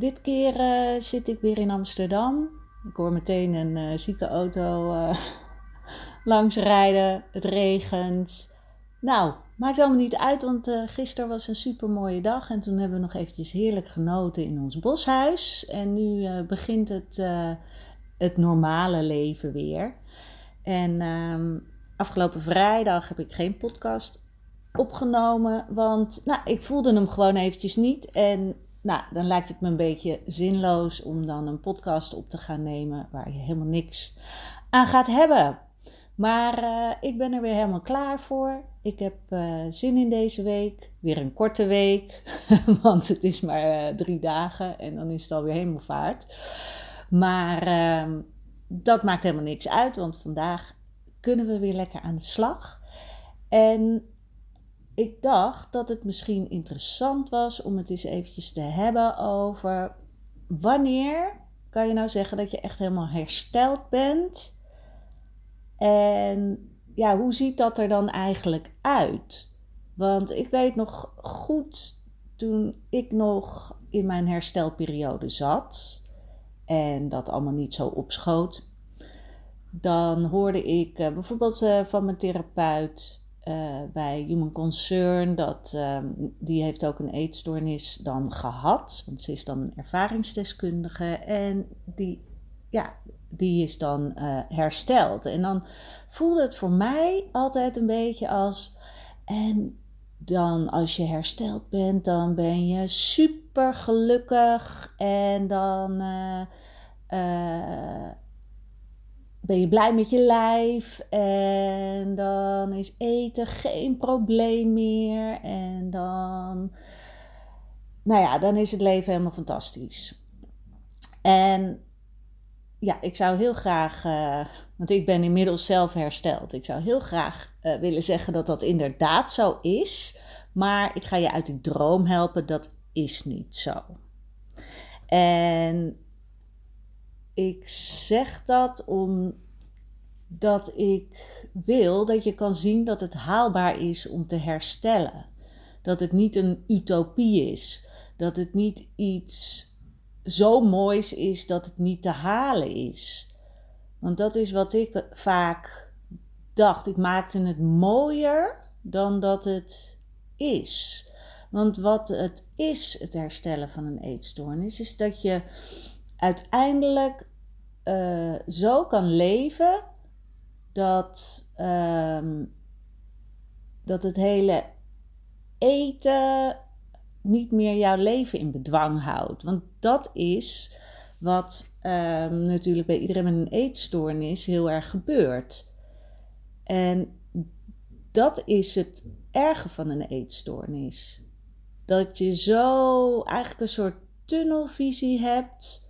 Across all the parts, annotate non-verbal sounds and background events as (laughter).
Dit keer uh, zit ik weer in Amsterdam. Ik hoor meteen een uh, zieke auto uh, (laughs) langs rijden. Het regent. Nou, maakt allemaal niet uit, want gisteren was een super mooie dag. En toen hebben we nog eventjes heerlijk genoten in ons boshuis. En nu begint het, het normale leven weer. En ehm, afgelopen vrijdag heb ik geen podcast opgenomen, want nou, ik voelde hem gewoon eventjes niet. En nou, dan lijkt het me een beetje zinloos om dan een podcast op te gaan nemen waar je helemaal niks aan gaat hebben. Maar uh, ik ben er weer helemaal klaar voor. Ik heb uh, zin in deze week. Weer een korte week, (laughs) want het is maar uh, drie dagen en dan is het alweer helemaal vaart. Maar ehm, dat maakt helemaal niks uit, want vandaag kunnen we weer lekker aan de slag. En ik dacht dat het misschien interessant was om het eens eventjes te hebben over wanneer kan je nou zeggen dat je echt helemaal hersteld bent. En ja, hoe ziet dat er dan eigenlijk uit? Want ik weet nog goed toen ik nog in mijn herstelperiode zat en dat allemaal niet zo opschoot, dan hoorde ik uh, bijvoorbeeld uh, van mijn therapeut uh, bij Human Concern, dat, um, die heeft ook een eetstoornis dan gehad. Want ze is dan een ervaringsdeskundige en die, ja, die is dan uh, hersteld. En dan voelde het voor mij altijd een beetje als. En dan als je hersteld bent, dan ben je super gelukkig en dan. Uh, ben je blij met je lijf en dan is eten geen probleem meer en dan, nou ja, dan is het leven helemaal fantastisch. En ja, ik zou heel graag, uh, want ik ben inmiddels zelf hersteld, ik zou heel graag uh, willen zeggen dat dat inderdaad zo is, maar ik ga je uit die droom helpen, dat is niet zo. En ik zeg dat omdat ik wil dat je kan zien dat het haalbaar is om te herstellen. Dat het niet een utopie is. Dat het niet iets zo moois is dat het niet te halen is. Want dat is wat ik vaak dacht. Ik maakte het mooier dan dat het is. Want wat het is, het herstellen van een eetstoornis, is dat je uiteindelijk uh, zo kan leven dat, uh, dat het hele eten niet meer jouw leven in bedwang houdt. Want dat is wat uh, natuurlijk bij iedereen met een eetstoornis heel erg gebeurt. En dat is het erge van een eetstoornis. Dat je zo eigenlijk een soort tunnelvisie hebt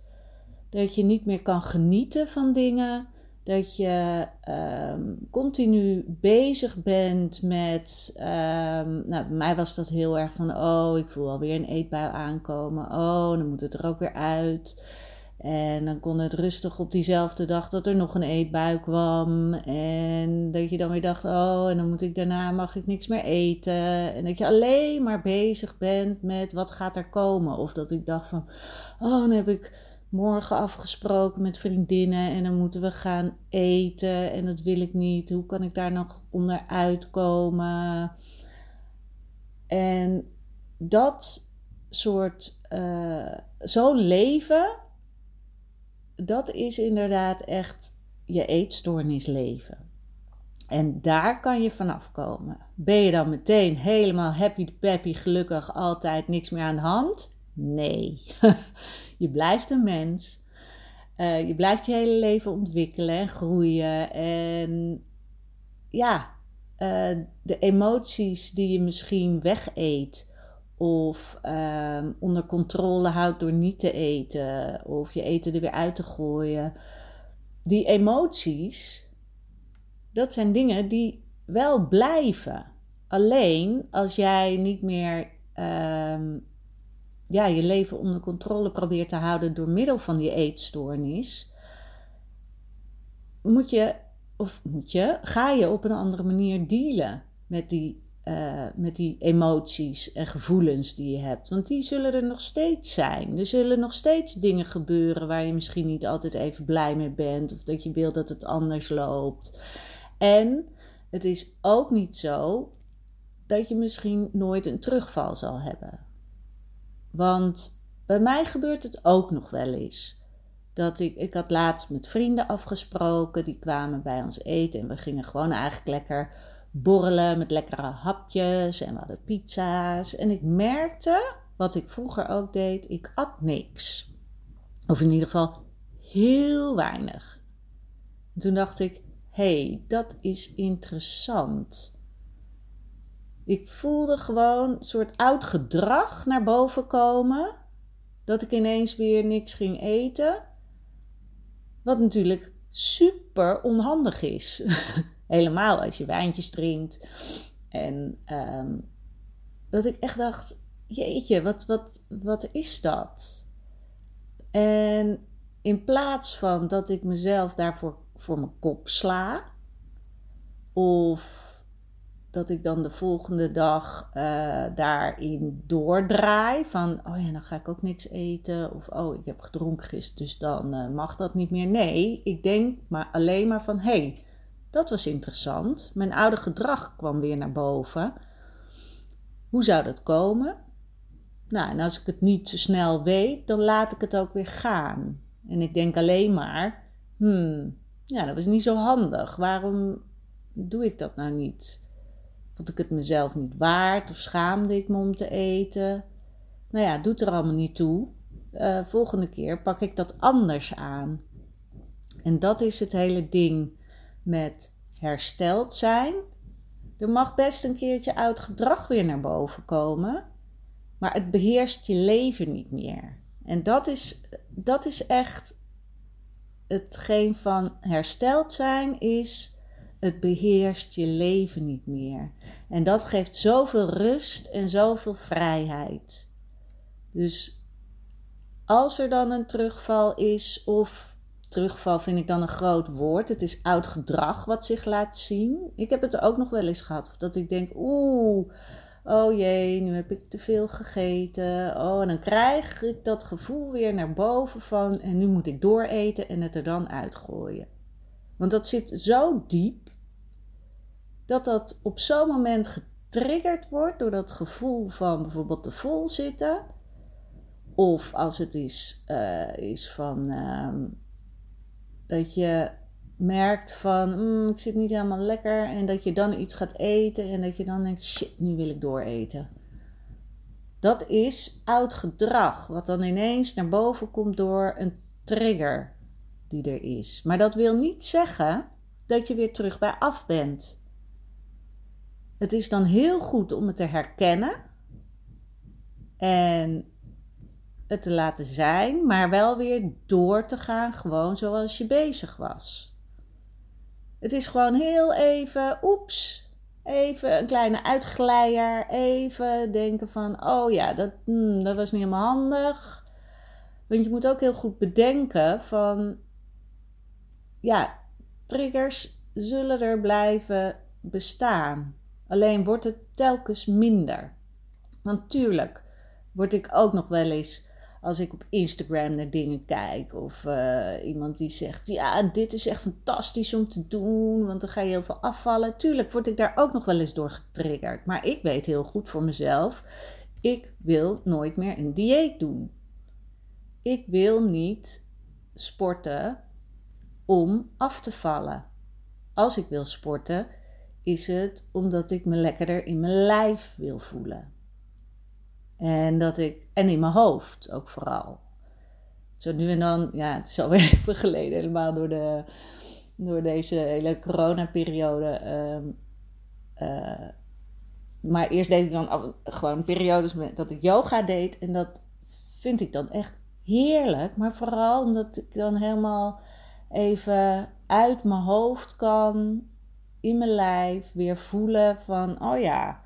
dat je niet meer kan genieten van dingen. Dat je um, continu bezig bent met. Um, nou, bij mij was dat heel erg van: oh, ik voel alweer een eetbui aankomen. Oh, dan moet het er ook weer uit. En dan kon het rustig op diezelfde dag dat er nog een eetbui kwam. En dat je dan weer dacht: oh, en dan moet ik daarna mag ik niks meer eten. En dat je alleen maar bezig bent met wat gaat er komen. Of dat ik dacht van: oh, dan heb ik morgen afgesproken met vriendinnen en dan moeten we gaan eten en dat wil ik niet. Hoe kan ik daar nog onder uitkomen? En dat soort, uh, zo'n leven, dat is inderdaad echt je eetstoornis leven. En daar kan je vanaf komen. Ben je dan meteen helemaal happy peppy, gelukkig, altijd niks meer aan de hand? Nee. (laughs) je blijft een mens. Uh, je blijft je hele leven ontwikkelen en groeien. En ja, uh, de emoties die je misschien wegeet. Of uh, onder controle houdt door niet te eten. Of je eten er weer uit te gooien. Die emoties, dat zijn dingen die wel blijven. Alleen als jij niet meer ehm, ja, je leven onder controle probeert te houden door middel van die eetstoornis, moet je, of moet je, ga je op een andere manier dealen met die, uh, met die emoties en gevoelens die je hebt. Want die zullen er nog steeds zijn. Er zullen nog steeds dingen gebeuren waar je misschien niet altijd even blij mee bent, of dat je wil dat het anders loopt. En het is ook niet zo dat je misschien nooit een terugval zal hebben. Want bij mij gebeurt het ook nog wel eens. Dat ik, ik had laatst met vrienden afgesproken, die kwamen bij ons eten en we gingen gewoon eigenlijk lekker borrelen met lekkere hapjes en we hadden pizza's. En ik merkte, wat ik vroeger ook deed, ik at niks. Of in ieder geval heel weinig. En toen dacht ik, hé, hey, dat is interessant. Ik voelde gewoon een soort oud gedrag naar boven komen. Dat ik ineens weer niks ging eten. Wat natuurlijk super onhandig is. (laughs) Helemaal als je wijntjes drinkt. En ehm, dat ik echt dacht: jeetje, wat, wat, wat is dat? En in plaats van dat ik mezelf daarvoor voor mijn kop sla. Of dat ik dan de volgende dag uh, daarin doordraai. Van, oh ja, dan ga ik ook niks eten. Of, oh, ik heb gedronken gisteren, dus dan uh, mag dat niet meer. Nee, ik denk maar alleen maar van, hé, hey, dat was interessant. Mijn oude gedrag kwam weer naar boven. Hoe zou dat komen? Nou, en als ik het niet zo snel weet, dan laat ik het ook weer gaan. En ik denk alleen maar, hmm, ja, dat was niet zo handig. Waarom doe ik dat nou niet? Vond ik het mezelf niet waard of schaamde ik me om te eten? Nou ja, doet er allemaal niet toe. Uh, volgende keer pak ik dat anders aan. En dat is het hele ding met hersteld zijn. Er mag best een keertje oud gedrag weer naar boven komen, maar het beheerst je leven niet meer. En dat is, dat is echt hetgeen van hersteld zijn is het beheerst je leven niet meer. En dat geeft zoveel rust en zoveel vrijheid. Dus als er dan een terugval is, of terugval vind ik dan een groot woord, het is oud gedrag wat zich laat zien. Ik heb het ook nog wel eens gehad, of dat ik denk, oeh, oh jee, nu heb ik te veel gegeten. Oh, en dan krijg ik dat gevoel weer naar boven van, en nu moet ik dooreten en het er dan uitgooien. Want dat zit zo diep dat dat op zo'n moment getriggerd wordt door dat gevoel van bijvoorbeeld te vol zitten. Of als het is, uh, is van uh, dat je merkt van mm, ik zit niet helemaal lekker en dat je dan iets gaat eten en dat je dan denkt shit, nu wil ik dooreten. Dat is oud gedrag, wat dan ineens naar boven komt door een trigger die er is. Maar dat wil niet zeggen dat je weer terug bij af bent. Het is dan heel goed om het te herkennen en het te laten zijn, maar wel weer door te gaan, gewoon zoals je bezig was. Het is gewoon heel even, oeps, even een kleine uitglijder, even denken van, oh ja, dat, hmm, dat was niet helemaal handig. Want je moet ook heel goed bedenken van, ja, triggers zullen er blijven bestaan. Alleen wordt het telkens minder. Natuurlijk word ik ook nog wel eens, als ik op Instagram naar dingen kijk, of uh, iemand die zegt: Ja, dit is echt fantastisch om te doen, want dan ga je heel veel afvallen. Tuurlijk word ik daar ook nog wel eens door getriggerd. Maar ik weet heel goed voor mezelf: ik wil nooit meer een dieet doen. Ik wil niet sporten om af te vallen. Als ik wil sporten, is het omdat ik me lekkerder in mijn lijf wil voelen. En, dat ik, en in mijn hoofd ook vooral. Zo nu en dan, ja, het is alweer (laughs) even geleden, helemaal door, de, door deze hele coronaperiode. Um, maar eerst deed ik dan gewoon periodes dat ik yoga deed. En dat vind ik dan echt heerlijk. Maar vooral omdat ik dan helemaal even uit mijn hoofd kan, in mijn lijf, weer voelen van, oh ja,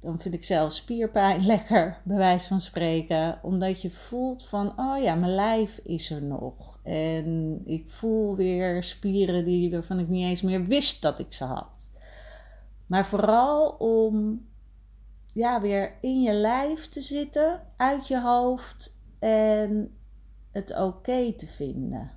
dan vind ik zelf spierpijn (laughs) lekker, bij wijze van spreken. Omdat je voelt van, oh ja, mijn lijf is er nog. En ik voel weer spieren die, waarvan ik niet eens meer wist dat ik ze had. Maar vooral om ja, weer in je lijf te zitten, uit je hoofd en het oké te vinden.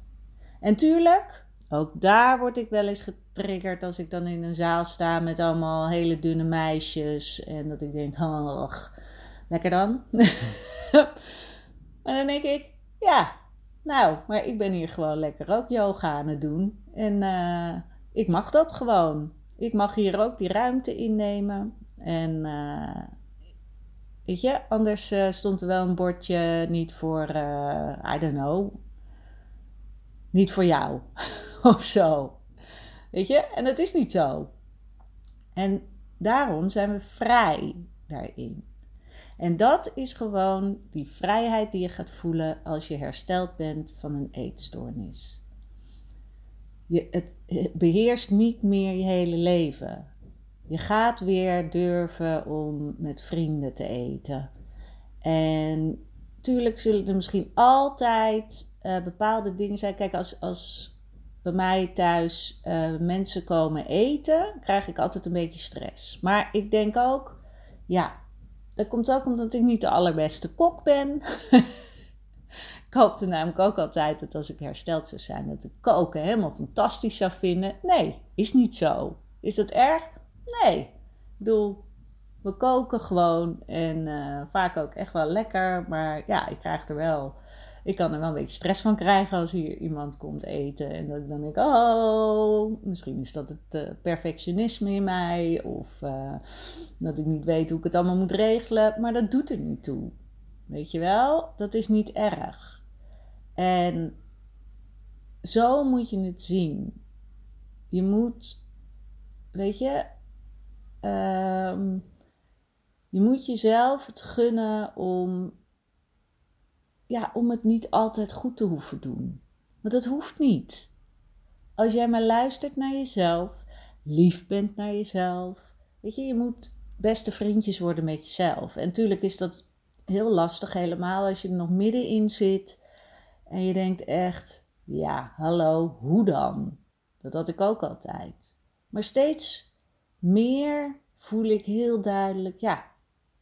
En tuurlijk, ook daar word ik wel eens getriggerd als ik dan in een zaal sta met allemaal hele dunne meisjes. En dat ik denk, oh, lekker dan. (laughs) en dan denk ik, ja, nou, maar ik ben hier gewoon lekker ook yoga aan het doen. En uh, ik mag dat gewoon. Ik mag hier ook die ruimte innemen. En uh, weet je, anders uh, stond er wel een bordje niet voor, I don't know, niet voor jou (laughs) of zo. Weet je, en dat is niet zo. En daarom zijn we vrij daarin. En dat is gewoon die vrijheid die je gaat voelen als je hersteld bent van een eetstoornis. Je, het beheerst niet meer je hele leven. Je gaat weer durven om met vrienden te eten. En tuurlijk zullen er misschien altijd uh, bepaalde dingen zijn. Kijk, als, als bij mij thuis uh, mensen komen eten, krijg ik altijd een beetje stress. Maar ik denk ook, ja, dat komt ook omdat ik niet de allerbeste kok ben. (laughs) ik hoopte namelijk ook altijd dat als ik hersteld zou zijn, dat ik koken helemaal fantastisch zou vinden. Nee, is niet zo. Is dat erg? Nee. Ik bedoel, we koken gewoon en uh, vaak ook echt wel lekker. Maar ja, ik krijg er wel ik kan er wel een beetje stress van krijgen als hier iemand komt eten. En dat ik dan denk, oh, misschien is dat het uh, perfectionisme in mij. Of uh, dat ik niet weet hoe ik het allemaal moet regelen. Maar dat doet er niet toe. Weet je wel? Dat is niet erg. En zo moet je het zien. Je moet, weet je, um, je moet jezelf het gunnen om ja, om het niet altijd goed te hoeven doen. Want dat hoeft niet. Als jij maar luistert naar jezelf, lief bent naar jezelf. Weet je, je moet beste vriendjes worden met jezelf. En natuurlijk is dat heel lastig, helemaal als je er nog middenin zit. En je denkt echt, ja, hallo, hoe dan? Dat had ik ook altijd. Maar steeds meer voel ik heel duidelijk, ja,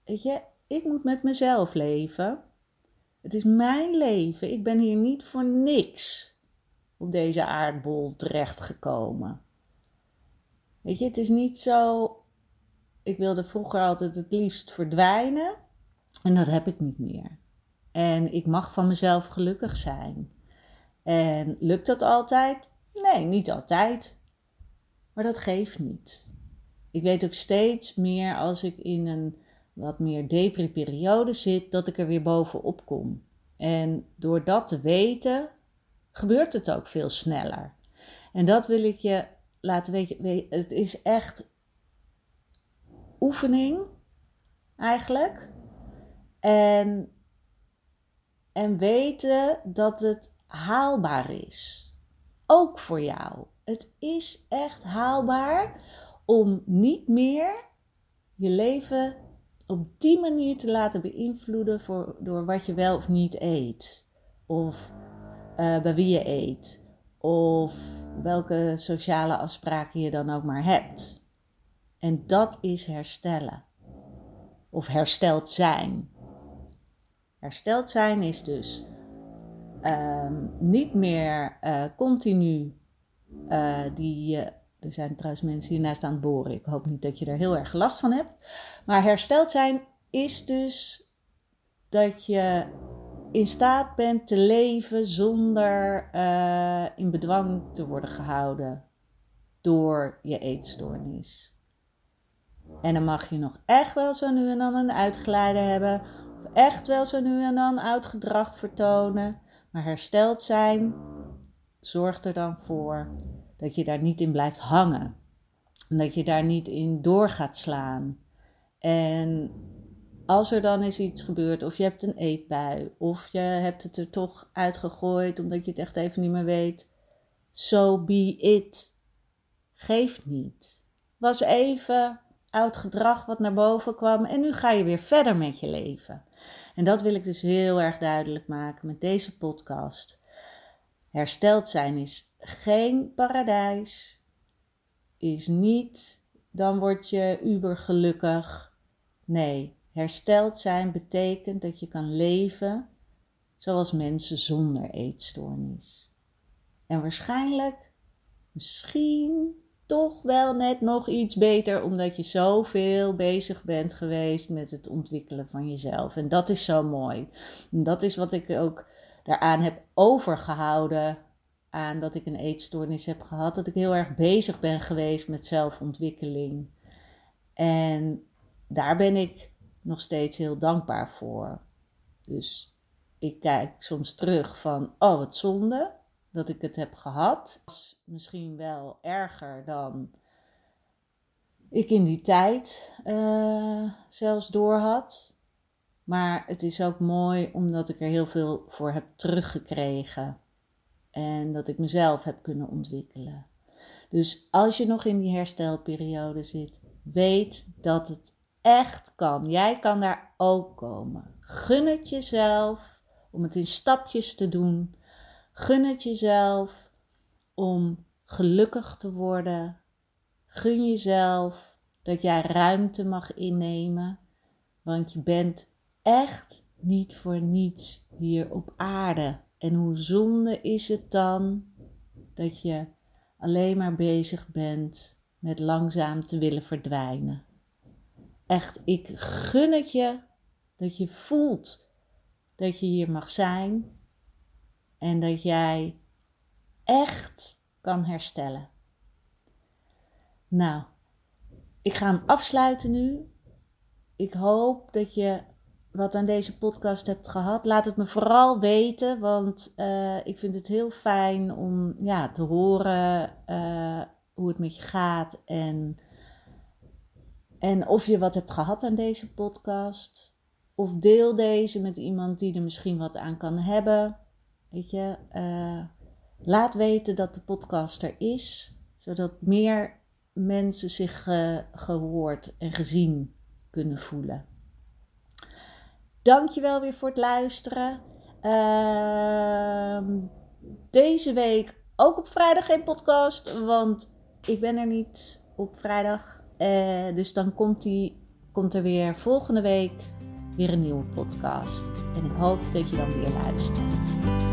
weet je, ik moet met mezelf leven. Het is mijn leven. Ik ben hier niet voor niks op deze aardbol terechtgekomen. Weet je, het is niet zo. Ik wilde vroeger altijd het liefst verdwijnen. En dat heb ik niet meer. En ik mag van mezelf gelukkig zijn. En lukt dat altijd? Nee, niet altijd. Maar dat geeft niet. Ik weet ook steeds meer als ik in een wat meer depri-periode zit, dat ik er weer bovenop kom. En door dat te weten, gebeurt het ook veel sneller. En dat wil ik je laten weten. Het is echt oefening, eigenlijk. En, en weten dat het haalbaar is. Ook voor jou. Het is echt haalbaar om niet meer je leven op die manier te laten beïnvloeden voor, door wat je wel of niet eet. Of uh, bij wie je eet. Of welke sociale afspraken je dan ook maar hebt. En dat is herstellen. Of hersteld zijn. Hersteld zijn is dus um, niet meer uh, continu uh, die er zijn trouwens mensen hiernaast aan het boren. Ik hoop niet dat je er heel erg last van hebt. Maar hersteld zijn is dus dat je in staat bent te leven zonder uh, in bedwang te worden gehouden door je eetstoornis. En dan mag je nog echt wel zo nu en dan een uitglijder hebben, of echt wel zo nu en dan oud gedrag vertonen, maar hersteld zijn zorgt er dan voor dat je daar niet in blijft hangen. En dat je daar niet in door gaat slaan. En als er dan eens iets gebeurt, of je hebt een eetbui, of je hebt het er toch uitgegooid omdat je het echt even niet meer weet, so be it. Geeft niet. Was even oud gedrag wat naar boven kwam en nu ga je weer verder met je leven. En dat wil ik dus heel erg duidelijk maken met deze podcast. Hersteld zijn is geen paradijs, is niet dan word je uber gelukkig. Nee, hersteld zijn betekent dat je kan leven zoals mensen zonder eetstoornis. En waarschijnlijk, misschien toch wel net nog iets beter, omdat je zoveel bezig bent geweest met het ontwikkelen van jezelf. En dat is zo mooi. Dat is wat ik ook daaraan heb overgehouden. Aan dat ik een eetstoornis heb gehad. Dat ik heel erg bezig ben geweest met zelfontwikkeling. En daar ben ik nog steeds heel dankbaar voor. Dus ik kijk soms terug van, oh wat zonde dat ik het heb gehad. Misschien wel erger dan ik in die tijd uh, zelfs door had. Maar het is ook mooi omdat ik er heel veel voor heb teruggekregen. En dat ik mezelf heb kunnen ontwikkelen. Dus als je nog in die herstelperiode zit, weet dat het echt kan. Jij kan daar ook komen. Gun het jezelf om het in stapjes te doen. Gun het jezelf om gelukkig te worden. Gun jezelf dat jij ruimte mag innemen, want je bent echt niet voor niets hier op aarde. En hoe zonde is het dan dat je alleen maar bezig bent met langzaam te willen verdwijnen? Echt, ik gun het je dat je voelt dat je hier mag zijn en dat jij echt kan herstellen. Nou, ik ga hem afsluiten nu. Ik hoop dat je wat aan deze podcast hebt gehad. Laat het me vooral weten, want uh, ik vind het heel fijn om ja, te horen uh, hoe het met je gaat en, en of je wat hebt gehad aan deze podcast. Of deel deze met iemand die er misschien wat aan kan hebben. Weet je, uh, laat weten dat de podcast er is, zodat meer mensen zich gehoord en gezien kunnen voelen. Dankjewel weer voor het luisteren. Uh, deze week ook op vrijdag geen podcast, want ik ben er niet op vrijdag. Uh, dus dan komt, die, komt er weer volgende week weer een nieuwe podcast. En ik hoop dat je dan weer luistert.